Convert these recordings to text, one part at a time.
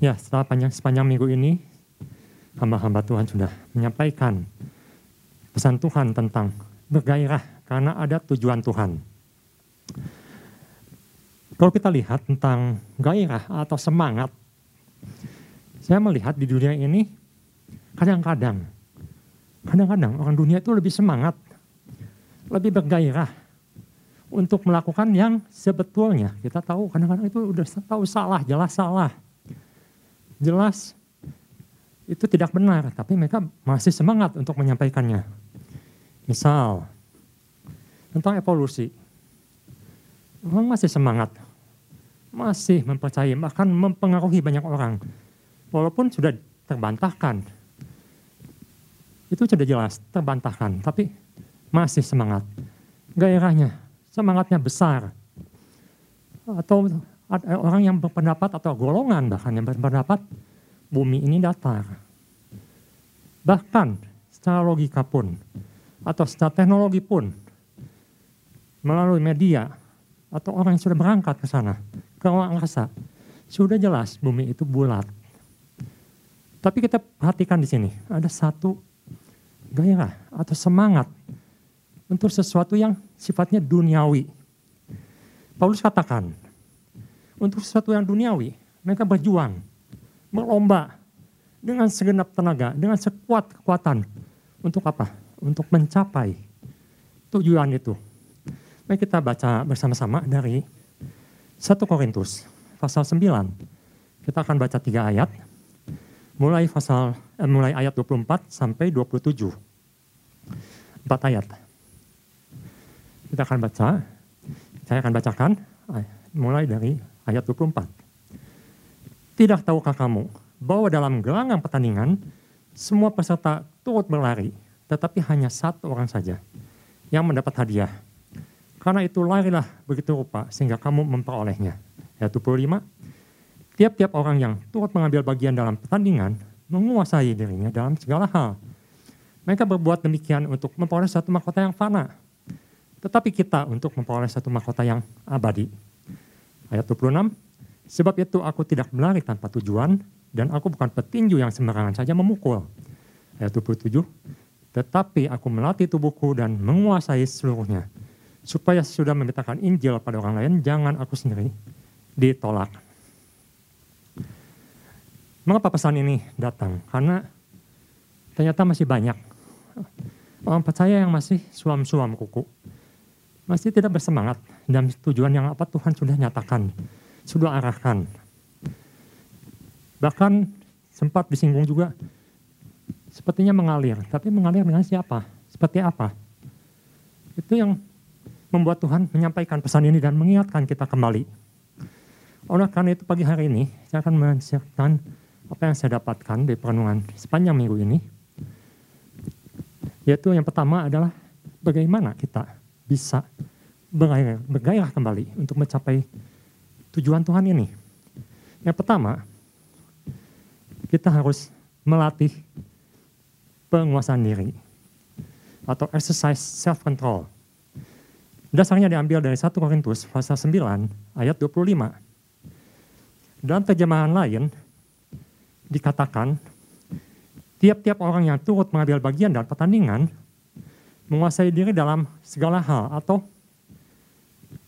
Ya, setelah panjang, sepanjang minggu ini, hamba-hamba Tuhan sudah menyampaikan pesan Tuhan tentang bergairah karena ada tujuan Tuhan. Kalau kita lihat tentang gairah atau semangat, saya melihat di dunia ini kadang-kadang, kadang-kadang orang dunia itu lebih semangat, lebih bergairah untuk melakukan yang sebetulnya kita tahu kadang-kadang itu udah tahu salah, jelas salah jelas itu tidak benar, tapi mereka masih semangat untuk menyampaikannya. Misal, tentang evolusi. Orang masih semangat, masih mempercayai, bahkan mempengaruhi banyak orang. Walaupun sudah terbantahkan, itu sudah jelas, terbantahkan, tapi masih semangat. Gairahnya, semangatnya besar. Atau ada orang yang berpendapat atau golongan bahkan yang berpendapat bumi ini datar. Bahkan secara logika pun atau secara teknologi pun melalui media atau orang yang sudah berangkat ke sana ke ruang angkasa sudah jelas bumi itu bulat. Tapi kita perhatikan di sini ada satu gairah atau semangat untuk sesuatu yang sifatnya duniawi. Paulus katakan, untuk sesuatu yang duniawi. Mereka berjuang, melomba dengan segenap tenaga, dengan sekuat kekuatan. Untuk apa? Untuk mencapai tujuan itu. Mari kita baca bersama-sama dari 1 Korintus pasal 9. Kita akan baca tiga ayat. Mulai pasal eh, mulai ayat 24 sampai 27. Empat ayat. Kita akan baca. Saya akan bacakan mulai dari ayat 24. Tidak tahukah kamu bahwa dalam gelanggang pertandingan semua peserta turut berlari, tetapi hanya satu orang saja yang mendapat hadiah. Karena itu larilah begitu rupa sehingga kamu memperolehnya. Ayat 25, tiap-tiap orang yang turut mengambil bagian dalam pertandingan menguasai dirinya dalam segala hal. Mereka berbuat demikian untuk memperoleh satu mahkota yang fana, tetapi kita untuk memperoleh satu mahkota yang abadi. Ayat 26, sebab itu aku tidak berlari tanpa tujuan dan aku bukan petinju yang sembarangan saja memukul. Ayat 27, tetapi aku melatih tubuhku dan menguasai seluruhnya. Supaya sudah memberitakan Injil pada orang lain, jangan aku sendiri ditolak. Mengapa pesan ini datang? Karena ternyata masih banyak orang percaya yang masih suam-suam kuku masih tidak bersemangat dan tujuan yang apa Tuhan sudah nyatakan, sudah arahkan. Bahkan sempat disinggung juga, sepertinya mengalir, tapi mengalir dengan siapa? Seperti apa? Itu yang membuat Tuhan menyampaikan pesan ini dan mengingatkan kita kembali. Oleh karena itu pagi hari ini, saya akan mensiapkan apa yang saya dapatkan di perenungan sepanjang minggu ini. Yaitu yang pertama adalah bagaimana kita bisa bergairah, bergairah kembali untuk mencapai tujuan Tuhan ini. Yang pertama, kita harus melatih penguasaan diri atau exercise self control. Dasarnya diambil dari 1 Korintus pasal 9 ayat 25. Dalam terjemahan lain dikatakan tiap-tiap orang yang turut mengambil bagian dalam pertandingan menguasai diri dalam segala hal atau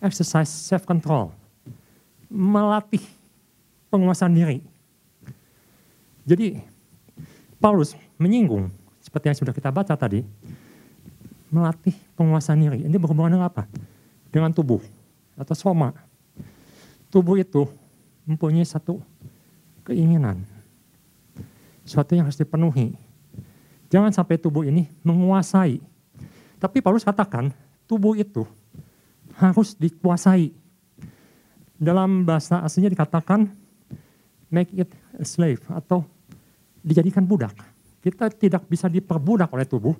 exercise self control, melatih penguasaan diri. Jadi Paulus menyinggung seperti yang sudah kita baca tadi, melatih penguasaan diri. Ini berhubungan dengan apa? Dengan tubuh atau soma. Tubuh itu mempunyai satu keinginan, sesuatu yang harus dipenuhi. Jangan sampai tubuh ini menguasai tapi Paulus katakan tubuh itu harus dikuasai. Dalam bahasa aslinya dikatakan make it a slave atau dijadikan budak. Kita tidak bisa diperbudak oleh tubuh,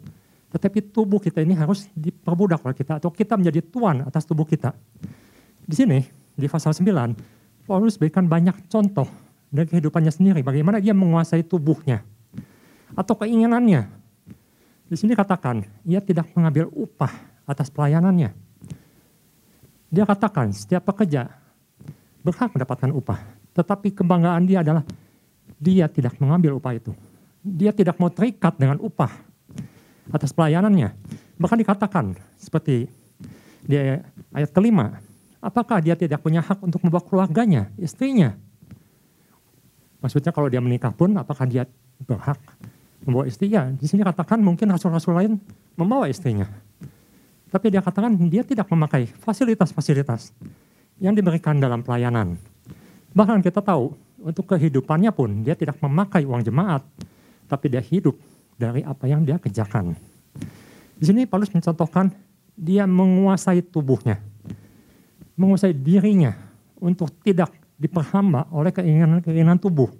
tetapi tubuh kita ini harus diperbudak oleh kita atau kita menjadi tuan atas tubuh kita. Di sini di pasal 9 Paulus berikan banyak contoh dari kehidupannya sendiri bagaimana dia menguasai tubuhnya atau keinginannya di sini katakan, ia tidak mengambil upah atas pelayanannya. Dia katakan, setiap pekerja berhak mendapatkan upah. Tetapi kebanggaan dia adalah dia tidak mengambil upah itu. Dia tidak mau terikat dengan upah atas pelayanannya. Bahkan dikatakan seperti di ayat kelima, apakah dia tidak punya hak untuk membawa keluarganya, istrinya? Maksudnya kalau dia menikah pun apakah dia berhak membawa istrinya? Di sini katakan mungkin rasul-rasul lain membawa istrinya. Tapi dia katakan dia tidak memakai fasilitas-fasilitas yang diberikan dalam pelayanan. Bahkan kita tahu untuk kehidupannya pun dia tidak memakai uang jemaat, tapi dia hidup dari apa yang dia kerjakan. Di sini Paulus mencontohkan dia menguasai tubuhnya, menguasai dirinya untuk tidak diperhamba oleh keinginan-keinginan tubuh.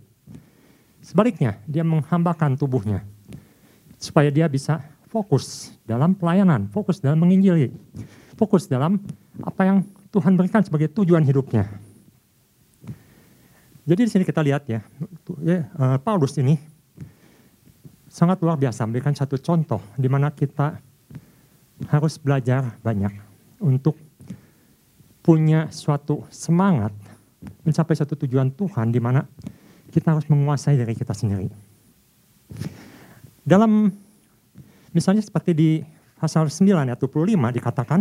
Sebaliknya, dia menghambakan tubuhnya supaya dia bisa fokus dalam pelayanan, fokus dalam menginjili, fokus dalam apa yang Tuhan berikan sebagai tujuan hidupnya. Jadi di sini kita lihat ya, ya eh, Paulus ini sangat luar biasa memberikan satu contoh di mana kita harus belajar banyak untuk punya suatu semangat mencapai satu tujuan Tuhan di mana kita harus menguasai diri kita sendiri. Dalam misalnya seperti di pasal 9 ayat 25 dikatakan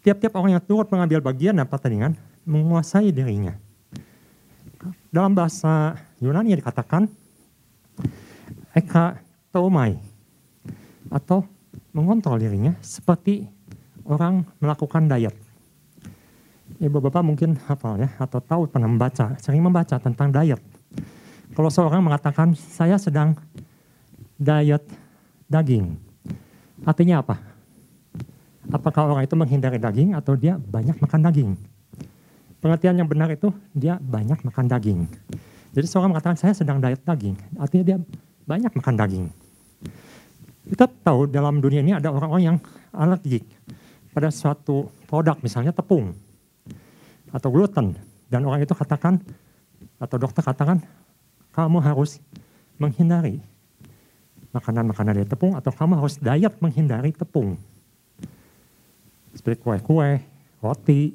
tiap-tiap orang yang turut mengambil bagian dalam pertandingan menguasai dirinya. Dalam bahasa Yunani dikatakan eka tomai atau mengontrol dirinya seperti orang melakukan diet. Ibu-bapak mungkin hafal ya atau tahu pernah membaca, sering membaca tentang diet. Kalau seorang mengatakan saya sedang diet daging, artinya apa? Apakah orang itu menghindari daging atau dia banyak makan daging? Pengertian yang benar itu dia banyak makan daging. Jadi seorang mengatakan saya sedang diet daging, artinya dia banyak makan daging. Kita tahu dalam dunia ini ada orang-orang yang alergik pada suatu produk, misalnya tepung atau gluten. Dan orang itu katakan, atau dokter katakan, kamu harus menghindari makanan-makanan dari tepung atau kamu harus diet menghindari tepung. Seperti kue-kue, roti,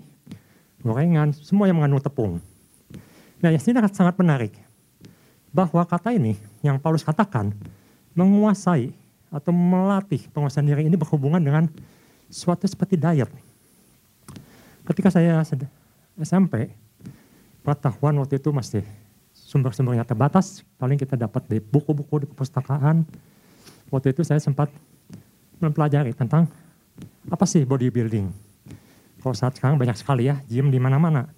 gorengan, semua yang mengandung tepung. Nah, yang sini sangat menarik bahwa kata ini yang Paulus katakan menguasai atau melatih penguasaan diri ini berhubungan dengan suatu seperti diet. Ketika saya SMP, pengetahuan waktu itu masih sumber-sumbernya terbatas, paling kita dapat di buku-buku di perpustakaan. Waktu itu saya sempat mempelajari tentang apa sih bodybuilding. Kalau saat sekarang banyak sekali ya, gym di mana-mana.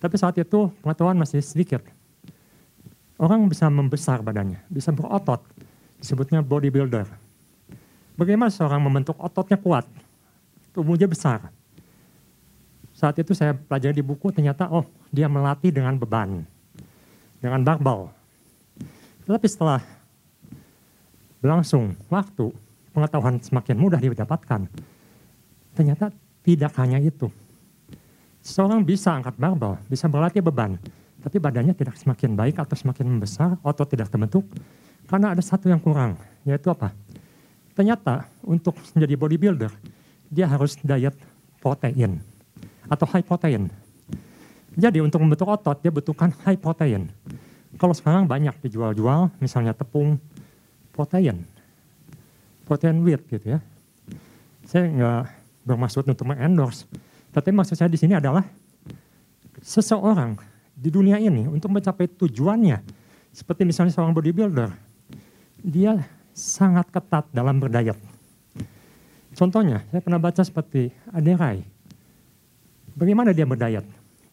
Tapi saat itu pengetahuan masih sedikit. Orang bisa membesar badannya, bisa berotot, disebutnya bodybuilder. Bagaimana seorang membentuk ototnya kuat, tubuhnya besar. Saat itu saya pelajari di buku ternyata oh dia melatih dengan beban, dengan barbel. Tetapi setelah berlangsung waktu, pengetahuan semakin mudah didapatkan. Ternyata tidak hanya itu. Seorang bisa angkat barbel, bisa berlatih beban, tapi badannya tidak semakin baik atau semakin membesar, otot tidak terbentuk, karena ada satu yang kurang, yaitu apa? Ternyata untuk menjadi bodybuilder, dia harus diet protein atau high protein. Jadi untuk membentuk otot, dia butuhkan high protein. Kalau sekarang banyak dijual-jual, misalnya tepung protein, protein wheat gitu ya. Saya nggak bermaksud untuk mengendorse, tapi maksud saya di sini adalah seseorang di dunia ini untuk mencapai tujuannya, seperti misalnya seorang bodybuilder, dia sangat ketat dalam berdayat. Contohnya, saya pernah baca seperti Aderai. Bagaimana dia berdayat?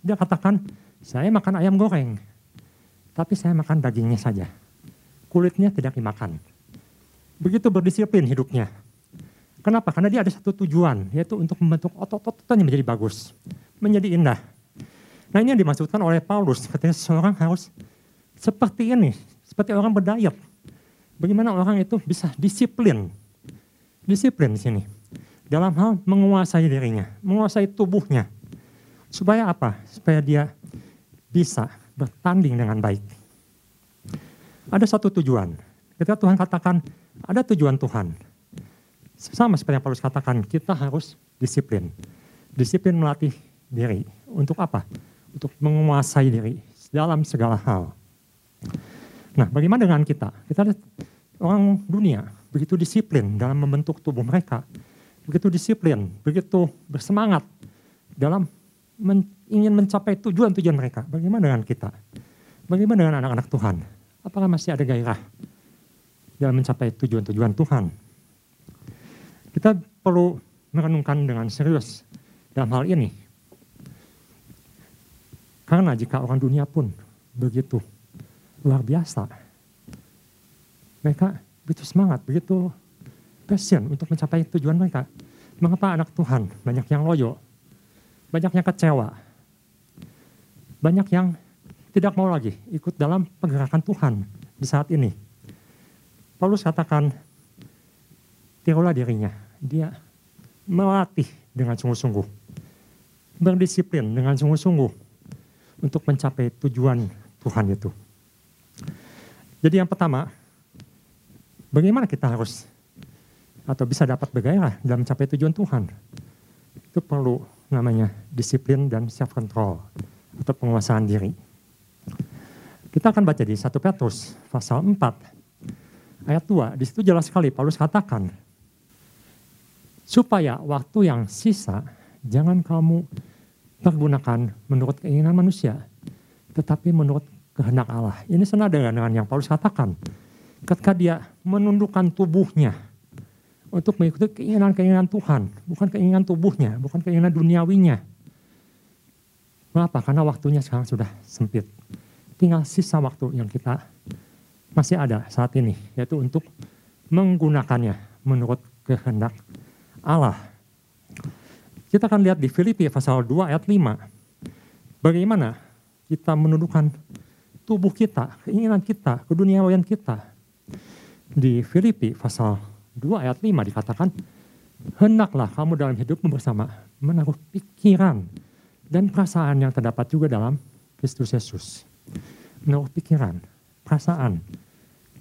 Dia katakan, saya makan ayam goreng, tapi saya makan dagingnya saja. Kulitnya tidak dimakan. Begitu berdisiplin hidupnya. Kenapa? Karena dia ada satu tujuan, yaitu untuk membentuk otot-ototnya menjadi bagus, menjadi indah. Nah ini yang dimaksudkan oleh Paulus, ketika seseorang harus seperti ini, seperti orang berdayat, Bagaimana orang itu bisa disiplin. Disiplin di sini. Dalam hal menguasai dirinya, menguasai tubuhnya. Supaya apa? Supaya dia bisa bertanding dengan baik. Ada satu tujuan. Ketika Tuhan katakan, ada tujuan Tuhan. Sama seperti yang Paulus katakan, kita harus disiplin. Disiplin melatih diri. Untuk apa? Untuk menguasai diri dalam segala hal. Nah, bagaimana dengan kita? Kita lihat orang dunia begitu disiplin dalam membentuk tubuh mereka, begitu disiplin, begitu bersemangat dalam men, ingin mencapai tujuan-tujuan mereka. Bagaimana dengan kita? Bagaimana dengan anak-anak Tuhan? Apakah masih ada gairah dalam mencapai tujuan-tujuan Tuhan? Kita perlu merenungkan dengan serius dalam hal ini. Karena jika orang dunia pun begitu luar biasa, mereka begitu semangat, begitu passion untuk mencapai tujuan mereka. Mengapa anak Tuhan banyak yang loyo, banyak yang kecewa, banyak yang tidak mau lagi ikut dalam pergerakan Tuhan di saat ini. Paulus katakan, tirulah dirinya. Dia melatih dengan sungguh-sungguh. Berdisiplin dengan sungguh-sungguh untuk mencapai tujuan Tuhan itu. Jadi yang pertama, bagaimana kita harus atau bisa dapat bergairah dalam mencapai tujuan Tuhan? Itu perlu namanya disiplin dan self control atau penguasaan diri. Kita akan baca di 1 Petrus pasal 4 ayat 2. Di situ jelas sekali Paulus katakan supaya waktu yang sisa jangan kamu pergunakan menurut keinginan manusia, tetapi menurut kehendak Allah. Ini senada dengan yang Paulus katakan. Ketika dia menundukkan tubuhnya untuk mengikuti keinginan-keinginan Tuhan, bukan keinginan tubuhnya, bukan keinginan duniawinya. Mengapa? Karena waktunya sekarang sudah sempit. Tinggal sisa waktu yang kita masih ada saat ini, yaitu untuk menggunakannya menurut kehendak Allah. Kita akan lihat di Filipi pasal 2 ayat 5. Bagaimana kita menundukkan tubuh kita, keinginan kita, keduniawian kita. Di Filipi pasal 2 ayat 5 dikatakan, Hendaklah kamu dalam hidupmu bersama menaruh pikiran dan perasaan yang terdapat juga dalam Kristus Yesus. Menaruh pikiran, perasaan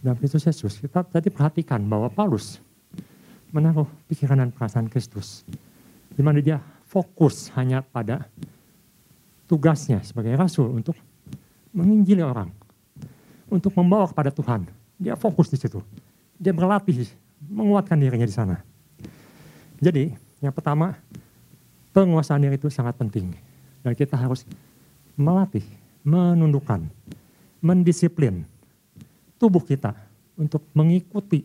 dalam Kristus Yesus. Kita tadi perhatikan bahwa Paulus menaruh pikiran dan perasaan Kristus. Di mana dia fokus hanya pada tugasnya sebagai rasul untuk menginjili orang. Untuk membawa kepada Tuhan. Dia fokus di situ. Dia berlatih, menguatkan dirinya di sana. Jadi, yang pertama, penguasaan diri itu sangat penting. Dan kita harus melatih, menundukkan, mendisiplin tubuh kita untuk mengikuti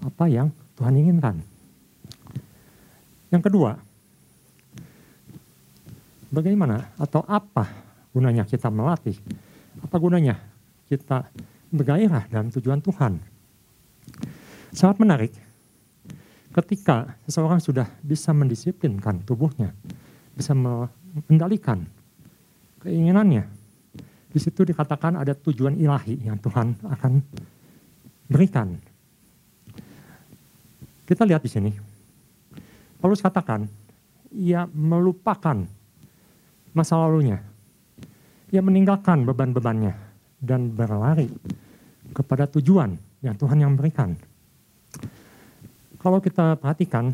apa yang Tuhan inginkan. Yang kedua, bagaimana atau apa gunanya kita melatih? Apa gunanya kita bergairah dalam tujuan Tuhan? Sangat menarik ketika seseorang sudah bisa mendisiplinkan tubuhnya, bisa mengendalikan keinginannya. Di situ dikatakan ada tujuan ilahi yang Tuhan akan berikan kita lihat di sini. Paulus katakan, ia melupakan masa lalunya. Ia meninggalkan beban-bebannya dan berlari kepada tujuan yang Tuhan yang berikan. Kalau kita perhatikan,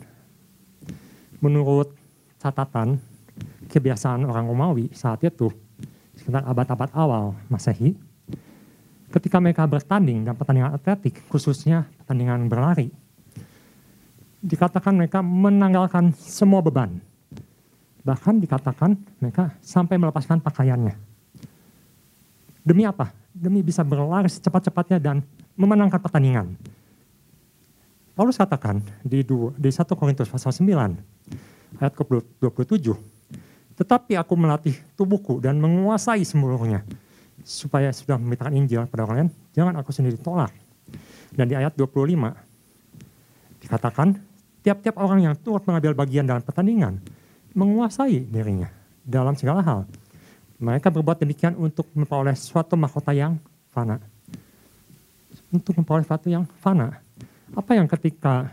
menurut catatan kebiasaan orang Romawi saat itu, sekitar abad-abad awal Masehi, ketika mereka bertanding dalam pertandingan atletik, khususnya pertandingan berlari, dikatakan mereka menanggalkan semua beban. Bahkan dikatakan mereka sampai melepaskan pakaiannya. Demi apa? Demi bisa berlari secepat-cepatnya dan memenangkan pertandingan. Paulus katakan di, di 1 Korintus pasal 9 ayat 27, tetapi aku melatih tubuhku dan menguasai seluruhnya supaya sudah memberitakan Injil pada orang lain, jangan aku sendiri tolak. Dan di ayat 25 dikatakan, tiap-tiap orang yang turut mengambil bagian dalam pertandingan menguasai dirinya dalam segala hal. Mereka berbuat demikian untuk memperoleh suatu mahkota yang fana. Untuk memperoleh suatu yang fana. Apa yang ketika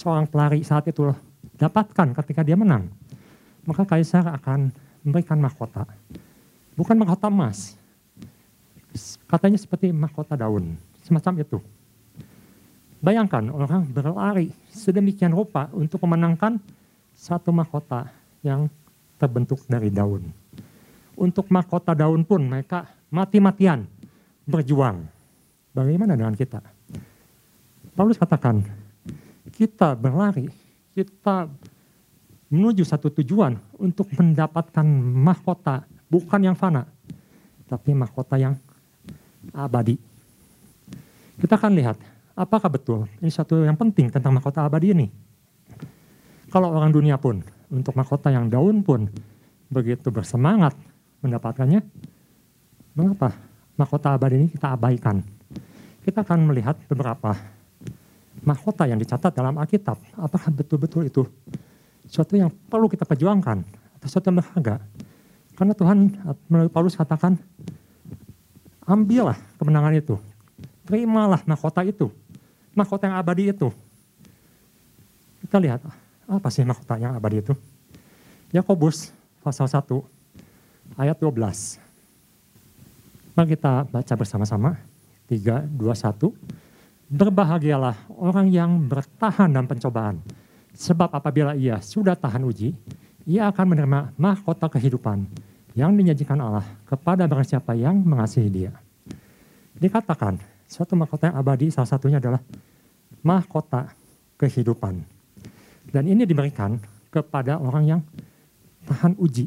seorang pelari saat itu dapatkan ketika dia menang? Maka kaisar akan memberikan mahkota. Bukan mahkota emas. Katanya seperti mahkota daun. Semacam itu. Bayangkan orang berlari sedemikian rupa untuk memenangkan satu mahkota yang terbentuk dari daun. Untuk mahkota daun pun mereka mati-matian berjuang. Bagaimana dengan kita? Paulus katakan, kita berlari, kita menuju satu tujuan untuk mendapatkan mahkota, bukan yang fana, tapi mahkota yang abadi. Kita akan lihat apakah betul ini satu yang penting tentang mahkota abadi ini. Kalau orang dunia pun untuk mahkota yang daun pun begitu bersemangat mendapatkannya, mengapa mahkota abadi ini kita abaikan? Kita akan melihat beberapa mahkota yang dicatat dalam Alkitab. Apakah betul-betul itu suatu yang perlu kita perjuangkan atau suatu yang berharga? Karena Tuhan melalui Paulus katakan, ambillah kemenangan itu, terimalah mahkota itu, mahkota yang abadi itu. Kita lihat, apa sih mahkota yang abadi itu? Yakobus pasal 1 ayat 12. Mari kita baca bersama-sama. 3, 2, 1. Berbahagialah orang yang bertahan dalam pencobaan. Sebab apabila ia sudah tahan uji, ia akan menerima mahkota kehidupan yang dinyajikan Allah kepada barang siapa yang mengasihi dia. Dikatakan, Suatu mahkota yang abadi salah satunya adalah mahkota kehidupan. Dan ini diberikan kepada orang yang tahan uji,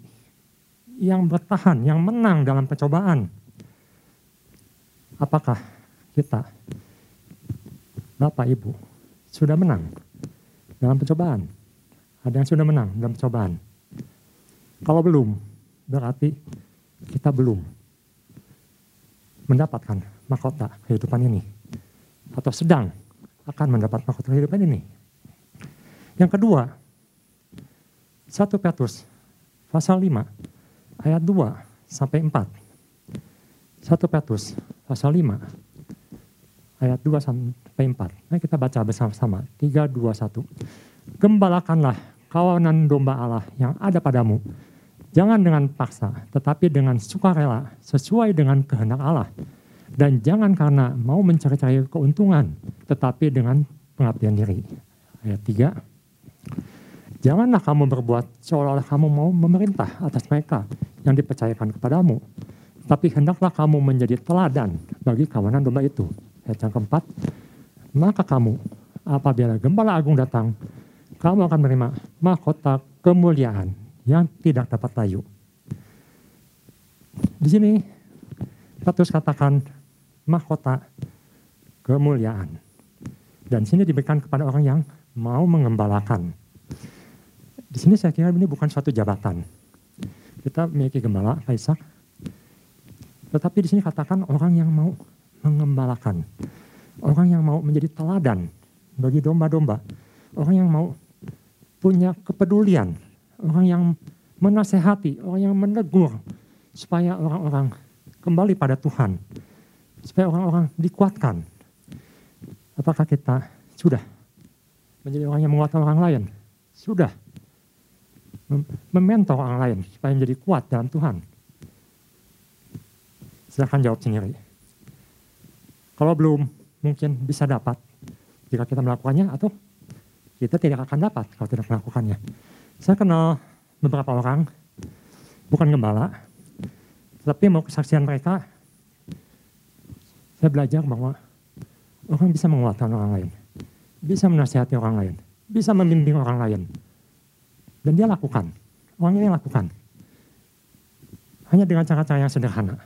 yang bertahan, yang menang dalam percobaan. Apakah kita, Bapak Ibu, sudah menang dalam percobaan? Ada yang sudah menang dalam percobaan? Kalau belum, berarti kita belum mendapatkan mahkota kehidupan ini. Atau sedang akan mendapat mahkota kehidupan ini. Yang kedua, 1 Petrus pasal 5 ayat 2 sampai 4. 1 Petrus pasal 5 ayat 2 sampai 4. Mari kita baca bersama-sama. 3, 2, 1. Gembalakanlah kawanan domba Allah yang ada padamu. Jangan dengan paksa, tetapi dengan sukarela, sesuai dengan kehendak Allah dan jangan karena mau mencari-cari keuntungan, tetapi dengan pengabdian diri. Ayat 3. Janganlah kamu berbuat seolah-olah kamu mau memerintah atas mereka yang dipercayakan kepadamu. Tapi hendaklah kamu menjadi teladan bagi kawanan domba itu. Ayat yang keempat. Maka kamu, apabila gembala agung datang, kamu akan menerima mahkota kemuliaan yang tidak dapat layu. Di sini Petrus katakan mahkota kemuliaan. Dan sini diberikan kepada orang yang mau mengembalakan. Di sini saya kira ini bukan suatu jabatan. Kita memiliki gembala, Kaisak. Tetapi di sini katakan orang yang mau mengembalakan. Orang yang mau menjadi teladan bagi domba-domba. Orang yang mau punya kepedulian. Orang yang menasehati, orang yang menegur. Supaya orang-orang kembali pada Tuhan supaya orang-orang dikuatkan. Apakah kita sudah menjadi orang yang menguatkan orang lain? Sudah. Mementor orang lain supaya menjadi kuat dalam Tuhan. Silahkan jawab sendiri. Kalau belum, mungkin bisa dapat jika kita melakukannya atau kita tidak akan dapat kalau tidak melakukannya. Saya kenal beberapa orang, bukan gembala, tapi mau kesaksian mereka saya belajar bahwa orang bisa menguatkan orang lain, bisa menasihati orang lain, bisa membimbing orang lain. Dan dia lakukan, orang ini lakukan. Hanya dengan cara-cara yang sederhana.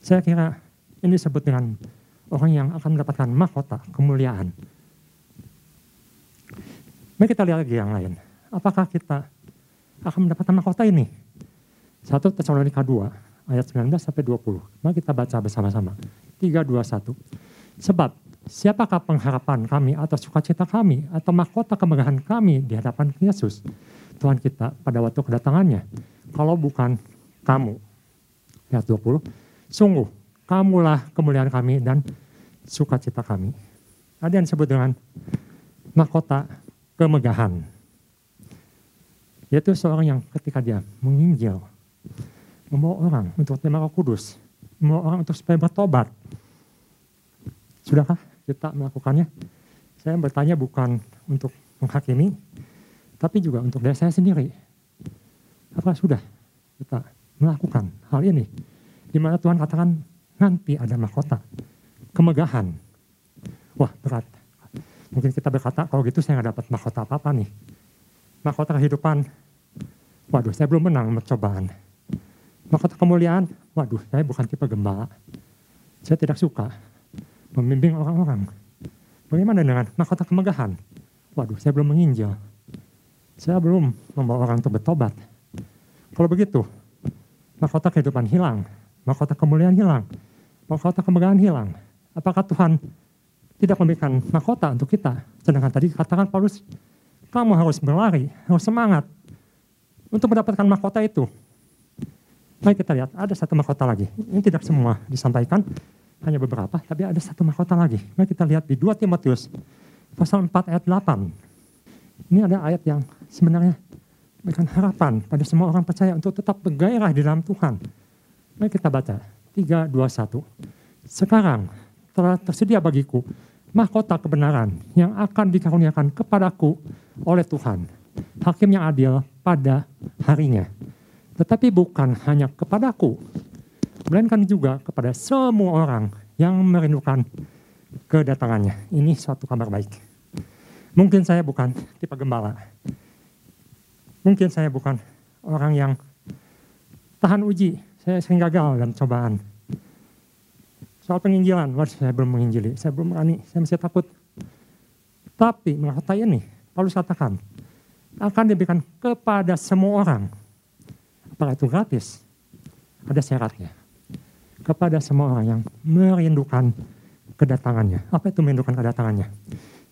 Saya kira ini disebut dengan orang yang akan mendapatkan mahkota, kemuliaan. Mari kita lihat lagi yang lain. Apakah kita akan mendapatkan mahkota ini? 1 Tesalonika 2 ayat 19 sampai 20. Mari kita baca bersama-sama. 321. Sebab siapakah pengharapan kami atau sukacita kami atau mahkota kemegahan kami di hadapan Yesus Tuhan kita pada waktu kedatangannya kalau bukan kamu. Ayat 20. Sungguh kamulah kemuliaan kami dan sukacita kami. Ada yang disebut dengan mahkota kemegahan. Yaitu seorang yang ketika dia menginjil, membawa orang untuk terima kudus, membawa orang untuk supaya bertobat, Sudahkah kita melakukannya? Saya bertanya bukan untuk menghakimi, tapi juga untuk diri saya sendiri. Apa sudah kita melakukan hal ini? Di mana Tuhan katakan nanti ada mahkota. Kemegahan. Wah berat. Mungkin kita berkata, kalau gitu saya nggak dapat mahkota apa-apa nih. Mahkota kehidupan, waduh saya belum menang percobaan. Mahkota kemuliaan, waduh saya bukan tipe gembala. Saya tidak suka membimbing orang-orang. Bagaimana dengan mahkota kemegahan? Waduh saya belum menginjil. Saya belum membawa orang untuk bertobat. Kalau begitu, mahkota kehidupan hilang, mahkota kemuliaan hilang, mahkota kemegahan hilang. Apakah Tuhan tidak memberikan mahkota untuk kita? Sedangkan tadi katakan Paulus, kamu harus berlari, harus semangat untuk mendapatkan mahkota itu. Mari kita lihat, ada satu mahkota lagi. Ini tidak semua disampaikan, hanya beberapa, tapi ada satu mahkota lagi. Mari kita lihat di 2 Timotius pasal 4 ayat 8. Ini ada ayat yang sebenarnya berikan harapan pada semua orang percaya untuk tetap bergairah di dalam Tuhan. Mari kita baca 3, 2, 1. Sekarang telah tersedia bagiku mahkota kebenaran yang akan dikaruniakan kepadaku oleh Tuhan. Hakim yang adil pada harinya. Tetapi bukan hanya kepadaku, melainkan juga kepada semua orang yang merindukan kedatangannya. Ini suatu kabar baik. Mungkin saya bukan tipe gembala. Mungkin saya bukan orang yang tahan uji. Saya sering gagal dalam cobaan. Soal penginjilan, waduh saya belum menginjili, saya belum berani, saya masih takut. Tapi mahkota ini, Paulus katakan, akan diberikan kepada semua orang. Apakah itu gratis? Ada syaratnya. Kepada semua orang yang merindukan kedatangannya. Apa itu merindukan kedatangannya?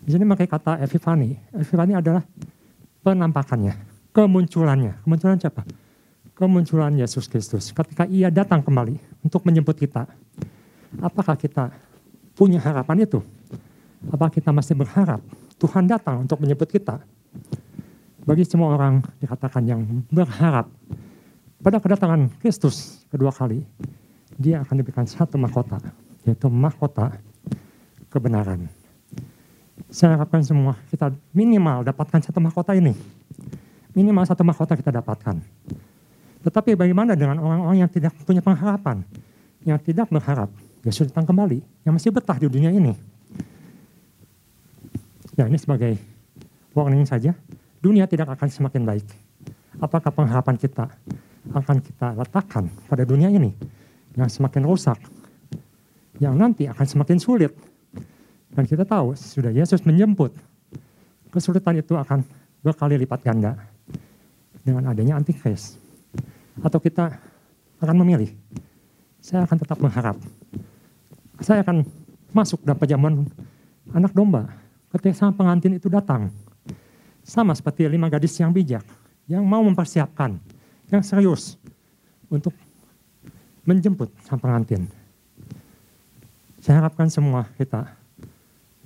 Di sini pakai kata epifani. Epifani adalah penampakannya, kemunculannya. Kemunculan siapa? Kemunculan Yesus Kristus. Ketika ia datang kembali untuk menjemput kita. Apakah kita punya harapan itu? Apakah kita masih berharap Tuhan datang untuk menjemput kita? Bagi semua orang dikatakan yang berharap pada kedatangan Kristus kedua kali, dia akan diberikan satu mahkota, yaitu mahkota kebenaran. Saya harapkan semua kita minimal dapatkan satu mahkota ini. Minimal satu mahkota kita dapatkan. Tetapi bagaimana dengan orang-orang yang tidak punya pengharapan? Yang tidak berharap Yesus datang kembali. Yang masih betah di dunia ini. Ya ini sebagai warning saja. Dunia tidak akan semakin baik. Apakah pengharapan kita akan kita letakkan pada dunia ini yang semakin rusak, yang nanti akan semakin sulit dan kita tahu sudah Yesus menjemput, kesulitan itu akan berkali lipat ganda dengan adanya antikris. Atau kita akan memilih, saya akan tetap mengharap. Saya akan masuk dalam perjamuan anak domba ketika sang pengantin itu datang. Sama seperti lima gadis yang bijak, yang mau mempersiapkan, yang serius untuk menjemput sang pengantin. Saya harapkan semua kita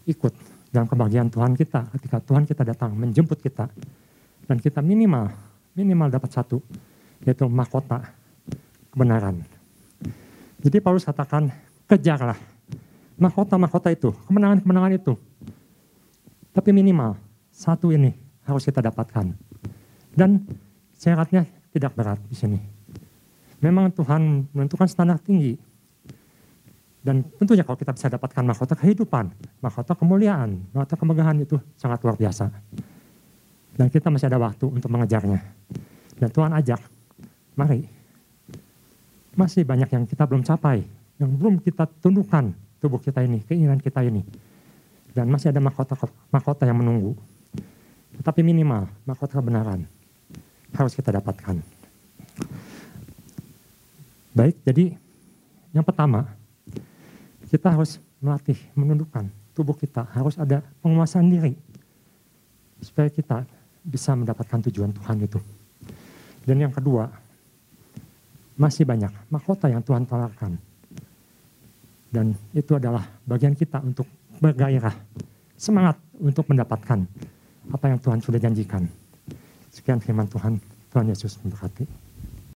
ikut dalam kebahagiaan Tuhan kita ketika Tuhan kita datang menjemput kita dan kita minimal minimal dapat satu yaitu mahkota kebenaran. Jadi Paulus katakan kejarlah mahkota-mahkota itu, kemenangan-kemenangan itu. Tapi minimal satu ini harus kita dapatkan. Dan syaratnya tidak berat di sini. Memang Tuhan menentukan standar tinggi dan tentunya kalau kita bisa dapatkan mahkota kehidupan, mahkota kemuliaan, mahkota kemegahan itu sangat luar biasa. Dan kita masih ada waktu untuk mengejarnya. Dan Tuhan ajak, mari. Masih banyak yang kita belum capai, yang belum kita tundukkan tubuh kita ini, keinginan kita ini. Dan masih ada mahkota mahkota yang menunggu. Tetapi minimal mahkota kebenaran harus kita dapatkan. Baik, jadi yang pertama, kita harus melatih, menundukkan tubuh kita, harus ada penguasaan diri. Supaya kita bisa mendapatkan tujuan Tuhan itu. Dan yang kedua, masih banyak mahkota yang Tuhan tawarkan. Dan itu adalah bagian kita untuk bergairah, semangat untuk mendapatkan apa yang Tuhan sudah janjikan. Sekian firman Tuhan, Tuhan Yesus memberkati.